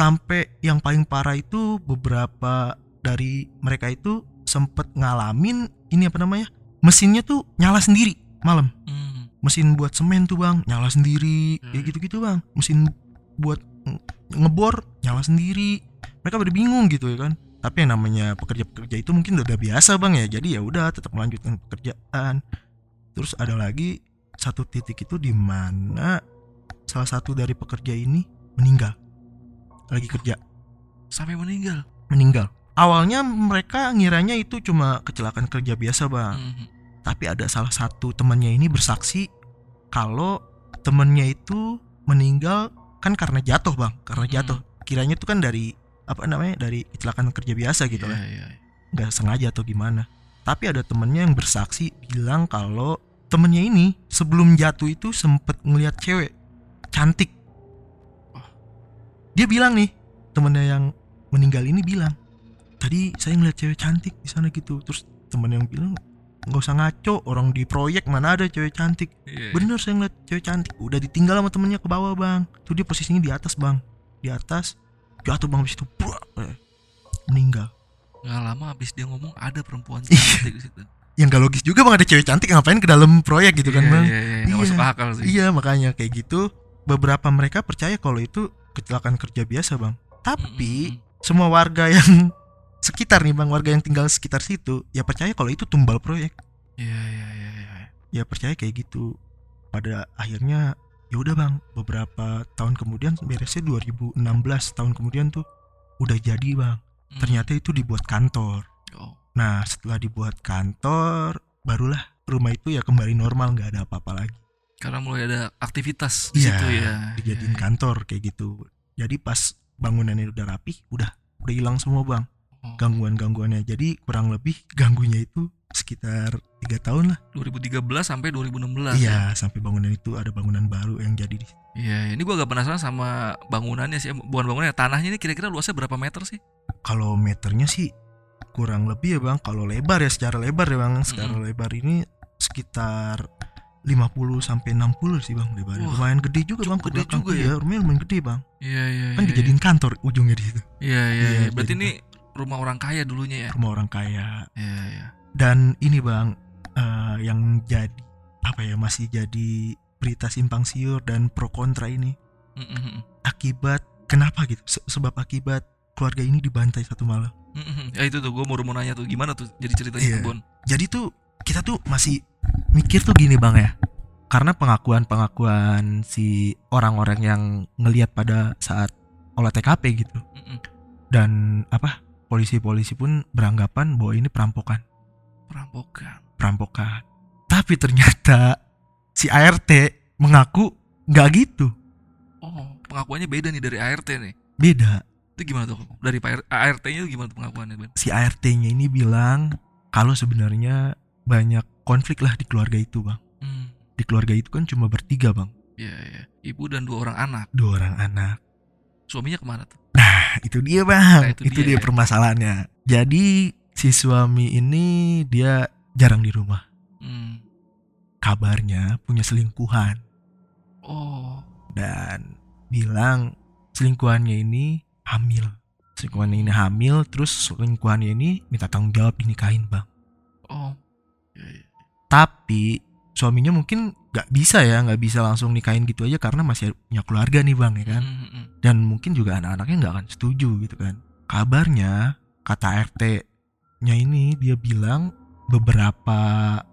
sampai yang paling parah itu beberapa dari mereka itu sempet ngalamin ini apa namanya mesinnya tuh nyala sendiri malam. Mm. mesin buat semen tuh bang nyala sendiri Hmm. kayak gitu gitu bang. Mesin buat nge- ngebor nyala sendiri. Mereka pada bingung gitu ya kan. Tapi yang namanya pekerja-pekerja itu mungkin udah biasa bang ya. Jadi ya udah tetap melanjutkan pekerjaan. Terus ada lagi satu titik itu di mana salah satu dari pekerja ini meninggal lagi kerja Sampai meninggal. meninggal awalnya mereka ngiranya itu cuma kecelakaan kerja biasa bang Mm, mm. tapi ada salah satu temannya ini bersaksi kalau temannya itu meninggal kan karena jatuh bang karena Hmm. jatuh kiranya itu kan dari apa namanya dari kecelakaan kerja biasa gitu Iya lah iya. iya. nggak sengaja atau gimana tapi ada temennya yang bersaksi bilang kalau temennya ini sebelum jatuh itu sempet ngelihat cewek cantik. Dia bilang nih temennya yang meninggal ini bilang tadi saya ngeliat cewek cantik di sana gitu terus temen yang bilang nggak usah ngaco orang di proyek mana ada cewek cantik Iya, iya. bener saya ngeliat cewek cantik udah ditinggal sama temennya ke bawah bang tuh dia posisinya di atas bang di atas jatuh bang habis itu buak, eh, meninggal Nggak lama habis dia ngomong ada perempuan Iya. cantik di situ. yang gak logis juga bang ada cewek cantik ngapain ke dalam proyek gitu kan Iya, bang iya. Nggak Iya. masuk akal sih. iya makanya kayak gitu beberapa mereka percaya kalau itu kecelakaan kerja biasa bang tapi mm. semua warga yang sekitar nih bang warga yang tinggal sekitar situ ya percaya kalau itu tumbal proyek Iya iya iya. iya. ya percaya kayak gitu pada akhirnya ya udah bang beberapa tahun kemudian beresnya 2016 tahun kemudian tuh udah jadi bang Mm. ternyata itu dibuat kantor Oh. nah setelah dibuat kantor barulah rumah itu ya kembali normal nggak ada apa-apa lagi Karena mulai ada aktivitas di Iya, situ ya. dijadiin iya. kantor kayak gitu jadi pas bangunannya udah rapi udah udah hilang semua bang Oh. gangguan-gangguannya jadi kurang lebih ganggunya itu sekitar tiga tahun lah 2013 sampai 2016. ya? iya sampai bangunan itu ada bangunan baru yang jadi di Iya, ini gua agak penasaran sama bangunannya sih. Bukan bangunannya, tanahnya ini kira-kira luasnya berapa meter sih? kalau meternya sih kurang lebih ya bang kalau lebar ya secara lebar ya bang secara Mm-mm. lebar ini sekitar 50 sampai 60 sih bang lebarnya Wah, lumayan gede juga bang gede belakang. juga ya. Iya, lumayan lumayan gede bang Iya, iya, kan iya, dijadiin kantor ujungnya di situ Iya, iya, Iya, iya. Berarti ini rumah orang kaya dulunya ya? rumah orang kaya Iya, iya. dan ini bang eh, yang jadi apa ya masih jadi berita simpang siur dan pro kontra ini Mm, mm, mm. akibat kenapa gitu Se- sebab akibat keluarga ini dibantai satu malam Mm, mm, mm. Ya itu tuh gue mau mau nanya tuh gimana tuh jadi ceritanya Iya. tuh Bon? jadi tuh kita tuh masih mikir tuh gini bang ya karena pengakuan pengakuan si orang-orang yang ngelihat pada saat olah TKP gitu dan apa polisi-polisi pun beranggapan bahwa ini perampokan Perampokan. perampokan tapi ternyata si ART mengaku nggak gitu Oh, pengakuannya beda nih dari ART nih. beda Itu gimana tuh? Dari Pak ART-nya itu gimana tuh pengakuannya, Ben? si ART-nya ini bilang kalau sebenarnya banyak konflik lah di keluarga itu bang Hmm. di keluarga itu kan cuma bertiga bang Iya, iya. Ibu dan dua orang anak. dua orang anak Suaminya ke mana tuh? nah itu dia bang Nah, itu, itu dia, dia ya. permasalahannya jadi si suami ini dia jarang di rumah Hmm. kabarnya punya selingkuhan Oh. dan bilang selingkuhannya ini hamil. Selingkuhannya ini hamil, terus selingkuhannya ini minta tanggung jawab dinikahin bang. Oh. Tapi suaminya mungkin nggak bisa ya, nggak bisa langsung nikahin gitu aja karena masih punya keluarga nih bang ya kan. Mm, mm, mm. Dan mungkin juga anak-anaknya nggak akan setuju gitu kan. Kabarnya kata RT-nya ini dia bilang beberapa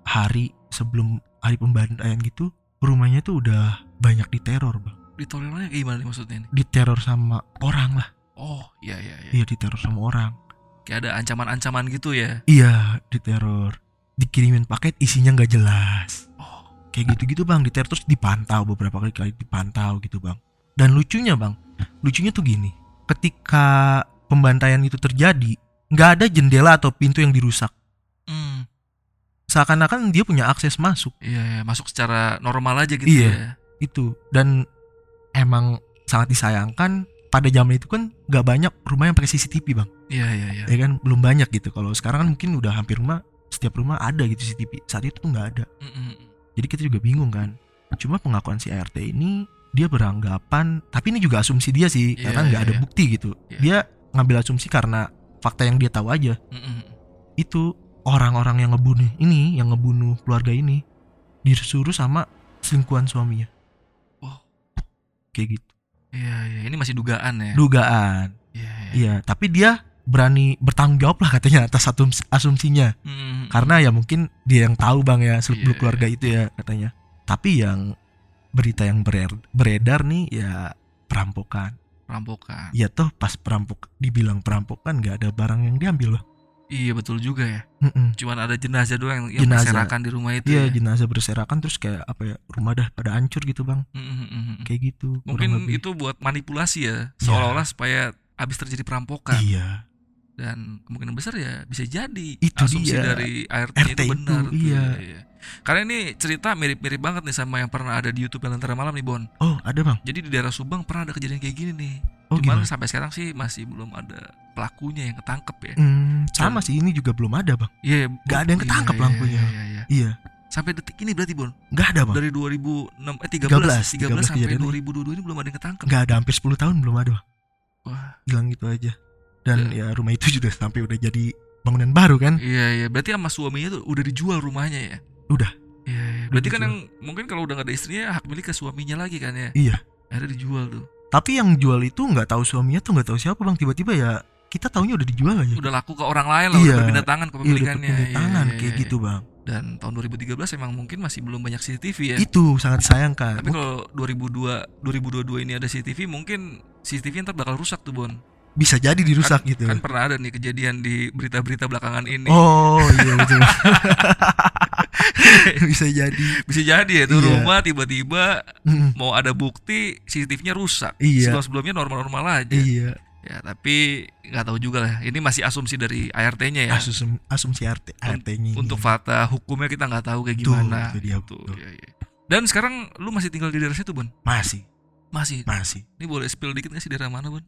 hari sebelum hari pembantaian gitu rumahnya tuh udah banyak diteror bang. Ditolerannya kayak gimana nih maksudnya ini? Diteror sama orang lah. Oh, iya iya iya. Iya diteror sama orang. Kayak ada ancaman-ancaman gitu ya. Iya diteror. Dikirimin paket isinya nggak jelas. Oh. Kayak gitu-gitu bang. Diteror terus dipantau beberapa kali kali dipantau gitu bang. Dan lucunya bang, lucunya tuh gini. Ketika pembantaian itu terjadi, nggak ada jendela atau pintu yang dirusak. Hmm. Seakan-akan dia punya akses masuk. Iya, iya, masuk secara normal aja gitu Iya. ya. itu dan emang sangat disayangkan pada zaman itu kan nggak banyak rumah yang pakai CCTV bang Iya, iya, iya. ya kan belum banyak gitu kalau sekarang kan mungkin udah hampir rumah setiap rumah ada gitu CCTV saat itu tuh nggak ada Mm, mm, mm. jadi kita juga bingung kan cuma pengakuan si ART ini dia beranggapan tapi ini juga asumsi dia sih Iya, karena nggak iya, ada iya. bukti gitu Iya. dia ngambil asumsi karena fakta yang dia tahu aja Mm, mm, mm. itu orang-orang yang ngebunuh ini yang ngebunuh keluarga ini disuruh sama selingkuhan suaminya Oh. kayak gitu Iya, iya. Ini masih dugaan ya. dugaan Iya, iya. iya tapi dia berani bertanggung jawab lah katanya atas asums- asumsinya Mm, mm, mm. karena ya mungkin dia yang tahu bang ya seluk beluk Iya, keluarga itu ya katanya tapi yang berita yang beredar nih ya perampokan perampokan. ya toh pas perampok dibilang perampokan nggak ada barang yang diambil loh Iya, betul juga ya. Mm-mm. Cuman ada jenazah doang yang, Jenazah. berserakan di rumah itu Iya ya. jenazah berserakan terus kayak apa ya rumah dah pada hancur gitu bang Mm, mm, mm, mm. kayak gitu Mungkin lebih. itu buat manipulasi ya, seolah-olah supaya habis terjadi perampokan iya dan kemungkinan besar ya bisa jadi Itu asumsi dia. dari ART, RT itu benar. itu, tuh, iya. iya. Karena ini cerita mirip-mirip banget nih sama yang pernah ada di YouTube Lentera Malam nih Bon. oh ada bang Jadi di daerah Subang pernah ada kejadian kayak gini nih. oh Cuman gimana sampai sekarang sih masih belum ada pelakunya yang ketangkep ya. Hmm, sama sih ini juga belum ada bang Iya, Nggak ada yang iya, ketangkep iya, lampunya. Iya, iya, iya. iya Sampai detik ini berarti Bon. nggak ada bang Dari 2006 eh 13 13, 13, sampai kejadiannya. 2022 ini belum ada yang ketangkep. nggak ada hampir 10 tahun belum ada bang Wah, hilang gitu aja dan Iya. ya rumah itu juga sampai udah jadi bangunan baru kan iya iya. Berarti sama suaminya tuh udah dijual rumahnya ya. Udah. Iya, iya. Berarti kan dijual. yang mungkin kalau udah gak ada istrinya hak milik ke suaminya lagi kan ya. Iya. Akhirnya dijual tuh. tapi yang jual itu nggak tahu suaminya tuh nggak tahu siapa bang tiba-tiba ya kita taunya udah dijual aja Udah laku ke orang lain lah, Iya. udah berpindah tangan Iya, kepemilikannya. Iya, tangan iya, kayak iya. gitu bang Dan tahun 2013 emang mungkin masih belum banyak CCTV ya. itu sangat disayangkan Tapi kalau 2002 2022 ini ada CCTV mungkin CCTV ntar bakal rusak tuh Bon. Bisa jadi dirusak gitu Kan pernah ada nih kejadian di berita-berita belakangan ini. oh iya betul bisa jadi Bisa jadi ya tuh Iya. rumah tiba-tiba Mm, mau ada bukti CCTV-nya rusak. Iya. Sebelum-sebelumnya normal-normal aja. iya Ya, tapi nggak tahu juga lah. Ini masih asumsi dari ART-nya ya. asumsi asumsi RT RT-nya ini. Untuk fakta hukumnya kita nggak tahu kayak Tuh, gimana. itu dia, Tuh, tuh. iya, iya. Dan sekarang lu masih tinggal di daerah situ, Bon? masih Masih. masih Ini boleh spill dikit nggak sih daerah mana, Bon?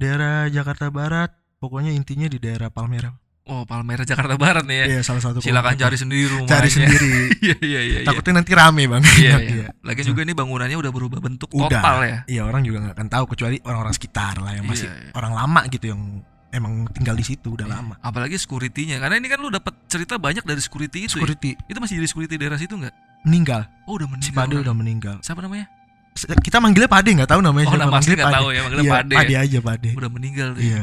Daerah Jakarta Barat pokoknya intinya di daerah Palmera Oh, Palmera Jakarta Barat nih ya. Iya salah satu Silakan cari sendiri rumahnya. cari sendiri Iya, iya, iya. iya. takutnya nanti rame bang Iya, iya. Lagian juga ini bangunannya udah berubah bentuk Udah. total ya. Iya orang juga nggak akan tahu kecuali orang-orang sekitar lah yang masih Iya, iya. orang lama gitu yang emang tinggal di situ udah Iya. lama. Apalagi security-nya. Karena ini kan lu dapat cerita banyak dari security itu ya. Security Itu masih jadi security daerah situ nggak? meninggal, Oh, udah meninggal. si Pade udah meninggal. Siapa namanya? Kita manggilnya Pade nggak tahu namanya Oh, siapa. nama Manggilnya nggak Pade. tahu ya, manggilnya Iya, Pade. Pade aja Pade. Udah meninggal dia. Iya.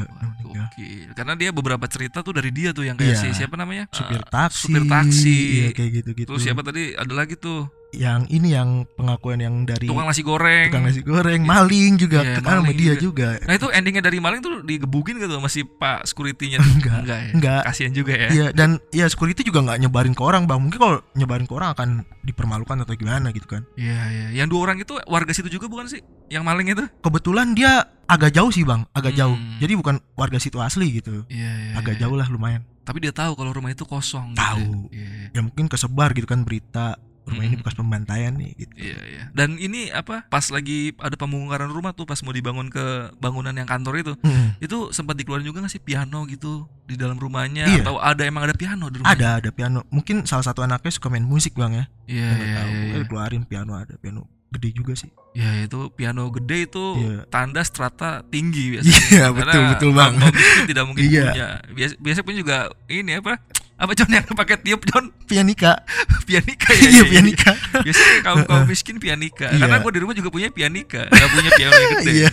Gokil. Karena dia beberapa cerita tuh dari dia tuh yang kayak Iya. si siapa namanya? Supir Eh, taksi. supir taksi. Iya kayak gitu-gitu. Terus siapa tadi? Ada lagi tuh Yang ini yang pengakuan yang dari tukang nasi goreng. tukang nasi goreng, maling juga Iya, kenal sama dia juga. juga. Nah itu endingnya dari maling tuh digebugin gitu masih Pak security-nya. Enggak. Enggak ya. Enggak. Kasihan juga ya. Iya dan ya security juga nggak nyebarin ke orang bang. Mungkin kalau nyebarin ke orang akan dipermalukan atau gimana gitu kan. Iya iya. Yang dua orang itu warga situ juga bukan sih? Yang maling itu? Kebetulan dia agak jauh sih bang, agak Hmm. jauh. Jadi bukan warga situ asli gitu. Iya iya. Agak iya. jauh lah lumayan. Tapi dia tahu kalau rumah itu kosong. Tahu. Gitu. ya. Iya. Ya mungkin kesebar gitu kan berita rumah ini Hmm. bekas pembantaian nih gitu. Iya iya. Dan ini apa? Pas lagi ada pembongkaran rumah tuh pas mau dibangun ke bangunan yang kantor itu, Mm-mm. itu sempat dikeluarin juga nggak sih piano gitu di dalam rumahnya Iya. atau ada emang ada piano di rumah? Ada ada piano. Mungkin salah satu anaknya suka main musik bang ya. Iya iya tahu. iya. Iya. dikeluarin piano ada piano gede juga sih Ya itu piano gede itu Iya. tanda strata tinggi biasanya. Iya, betul, betul, Bang. tidak mungkin Iya. punya. Biasa, biasa pun juga ini apa? Apa John yang pakai tiup John? pianika Pianika ya. iya pianika Biasanya kaum kaum miskin pianika. Iya. Karena gue di rumah juga punya pianika, nggak punya piano yang gede. iya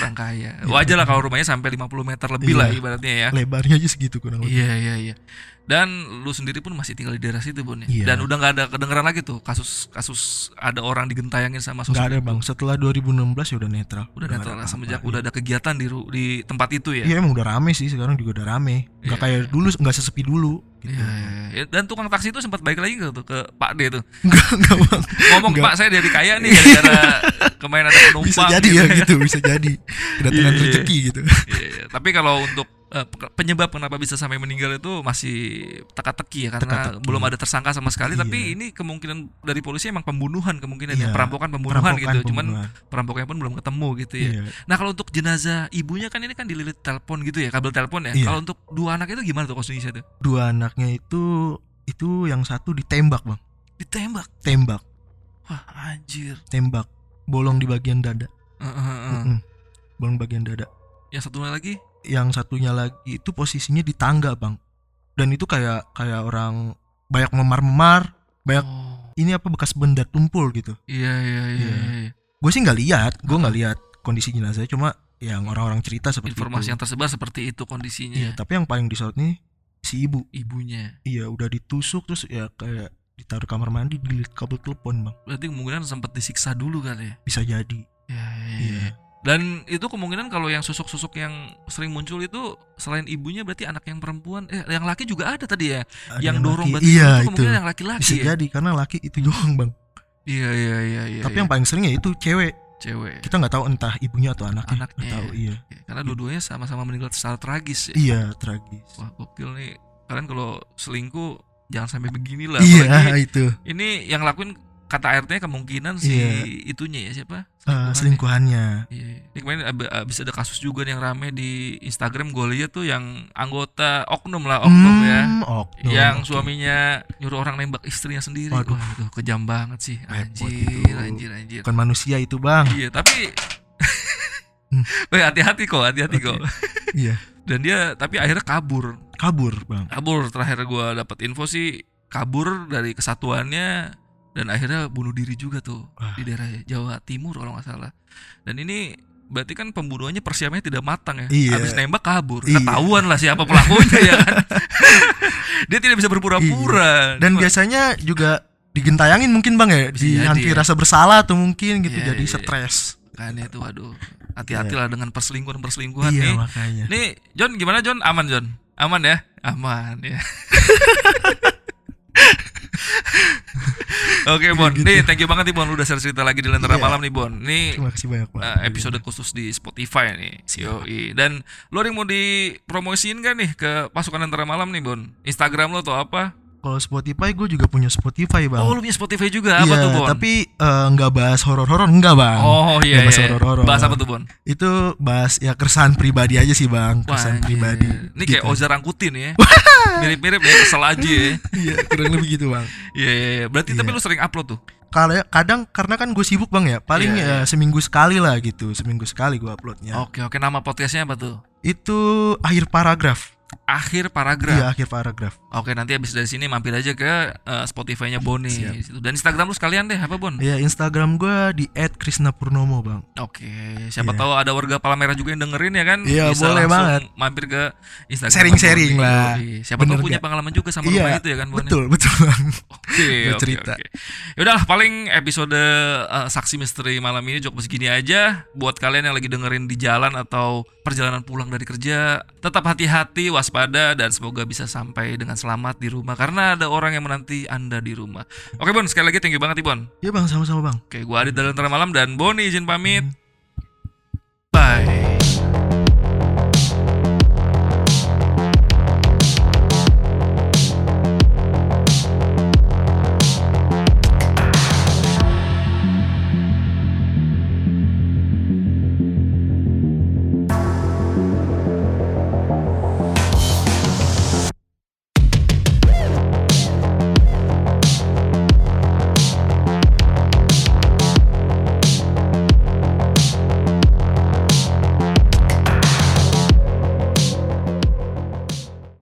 orang kaya. Wajar lah kalau rumahnya sampai 50 meter lebih Iya. lah ibaratnya ya. lebarnya aja segitu kurang lebih Iya iya iya. Dan lu sendiri pun masih tinggal di daerah situ Bon ya. Iya. Dan udah nggak ada kedengeran lagi tuh kasus kasus ada orang digentayangin sama sosmed. nggak ada bang setelah 2016 ya udah netral Udah nggak netral semenjak Iya. udah ada kegiatan di di tempat itu ya. Iya emang udah rame sih sekarang juga udah rame. Nggak Iya. kayak dulu nggak sesepi dulu. Gitu. Iya, iya, iya. Dan tukang taksi itu sempat balik lagi ke tuh ke Pak D tuh. Enggak enggak bang. Ngomong. Pak saya jadi kaya nih gara-gara kemarin ada penumpang. Bisa jadi ya gitu bisa jadi kedatangan Iya, iya. rezeki gitu. Iya, iya. Tapi kalau untuk eh, pe- penyebab kenapa bisa sampai meninggal itu masih teka-teki ya karena Teka-teki. belum ada tersangka sama sekali. Iya. Tapi ini kemungkinan dari polisi emang pembunuhan kemungkinan ya Iya. perampokan pembunuhan Perampokan, gitu. Cuman pembunuhan. perampoknya pun belum ketemu gitu ya. Iya. Nah kalau untuk jenazah ibunya kan ini kan dililit telepon gitu ya kabel telepon ya. Iya. Kalau untuk dua anak itu gimana tuh kondisinya tuh? Dua anaknya itu itu yang satu ditembak bang. Ditembak. Tembak Wah anjir. tembak bolong di bagian dada. Eh, eh, eh. Mm-mm. Bolong bagian dada. Yang satu lagi? Yang satunya lagi itu posisinya di tangga bang. Dan itu kayak kayak orang banyak memar-memar. Banyak Oh, ini apa bekas benda tumpul gitu. iya iya iya. Iya. iya. Gue sih nggak lihat, gue nggak lihat kondisi jenazahnya cuma yang orang-orang cerita seperti Informasi itu. yang tersebar seperti itu kondisinya. Iya, tapi yang paling disorot nih si ibu. Ibunya. Iya, udah ditusuk terus ya kayak ditaruh kamar mandi dililit kabel telepon bang. Berarti kemungkinan sempat disiksa dulu kali ya. Bisa jadi. Iya iya. Iya. iya. Dan itu kemungkinan kalau yang sosok-sosok yang sering muncul itu selain ibunya berarti anak yang perempuan, eh yang laki juga ada tadi ya. Ada yang dorong laki- berarti Iya itu itu. kemungkinan yang laki-laki Bisa ya. jadi karena laki itu doang bang. Iya iya iya iya. Tapi iya. yang paling sering ya itu cewek. cewek. Kita nggak tahu entah ibunya atau anaknya. Anaknya. Nggak tahu. Iya. Iya, Karena dua-duanya sama-sama meninggal secara tragis ya. Iya tragis. Wah gokil nih. Kalian kalau selingkuh jangan sampai beginilah. Iya Apalagi itu. ini yang lakuin kata RT kemungkinan si Iya. itunya ya siapa? Eh, Selingkuhannya. selingkuhannya. Iya. Ini kemarin ab- abis ada kasus juga nih yang rame di Instagram gue lihat tuh yang anggota oknum lah oknum ya. Hmm, oknum, yang oke. suaminya nyuruh orang nembak istrinya sendiri. Waduh. Wah, itu kejam banget sih. Anjir, itu. anjir, anjir. Bukan manusia itu bang. Iya, tapi Hmm. Weh, hati-hati kok, hati-hati Oke. kok. Iya. Dan dia tapi akhirnya kabur. Kabur bang. Kabur terakhir gua dapat info sih kabur dari kesatuannya dan akhirnya bunuh diri juga tuh di daerah Jawa Timur kalau nggak salah. Dan ini berarti kan pembunuhannya persiapannya tidak matang ya. Iya. Habis nembak kabur. Iya. Ketahuan lah siapa pelakunya ya kan. dia tidak bisa berpura-pura. Dan Cuma- biasanya juga digentayangin mungkin bang ya dihantui jadi ya. rasa bersalah atau mungkin gitu Iya, jadi iya, iya. stres kan itu aduh hati-hatilah dengan perselingkuhan-perselingkuhan iya nih. makanya Nih, John gimana John? Aman John? Aman ya? Aman ya. Oke Bon, Gitu. nih thank you banget nih Bon udah share cerita lagi di Lentera Iya. Malam nih Bon. Nih terima kasih banyak pak eh, episode khusus di Spotify nih. Yoi. Dan lo ada yang mau dipromosiin kan nih ke pasukan Lentera Malam nih Bon? Instagram lo atau apa? Kalau Spotify gue juga punya Spotify bang Oh lu punya Spotify juga apa Iya, tuh Bon? tapi eh, nggak bahas horor-horor enggak bang Oh iya, Nggak bahas iya. horor-horor. Bahas apa tuh Bon? itu bahas ya keresahan pribadi aja sih bang keresahan anjir. pribadi Ini kayak Gitu. Oza Rangkutin ya. Mirip-mirip ya, kesel aja ya. iya kurang lebih gitu bang Iya, iya, iya. Berarti Iya. tapi lu sering upload tuh? kalau kadang karena kan gue sibuk bang ya paling Iya, iya. eh, seminggu sekali lah gitu seminggu sekali gue uploadnya Oke, oke. Nama podcastnya apa tuh? itu akhir paragraf Akhir paragraf. iya akhir paragraf Oke, nanti habis dari sini mampir aja ke eh, Spotify-nya Boni Siap. Dan Instagram lu sekalian deh, apa Bon? ya Instagram gue di @krisnapurnomo bang Oke, siapa Iya. tahu ada warga Palmera juga yang dengerin ya kan? Iya, Bisa boleh banget. Mampir ke Instagram. Sharing-sharing Boni. lah. Siapa Bener tahu punya pengalaman juga sama iya rumah itu ya kan, Bon? betul betul bang Oke, oke, cerita. oke. Yaudahlah, paling episode eh, saksi misteri malam ini cukup segini aja. Buat kalian yang lagi dengerin di jalan atau perjalanan pulang dari kerja, tetap hati-hati, waspada, dan semoga bisa sampai dengan selamat di rumah. Karena ada orang yang menanti anda di rumah. Oke Bon, sekali lagi thank you banget nih Bon. ya bang sama-sama bang Oke, gua Adit dari Lentera Malam dan Boni izin pamit. Bye.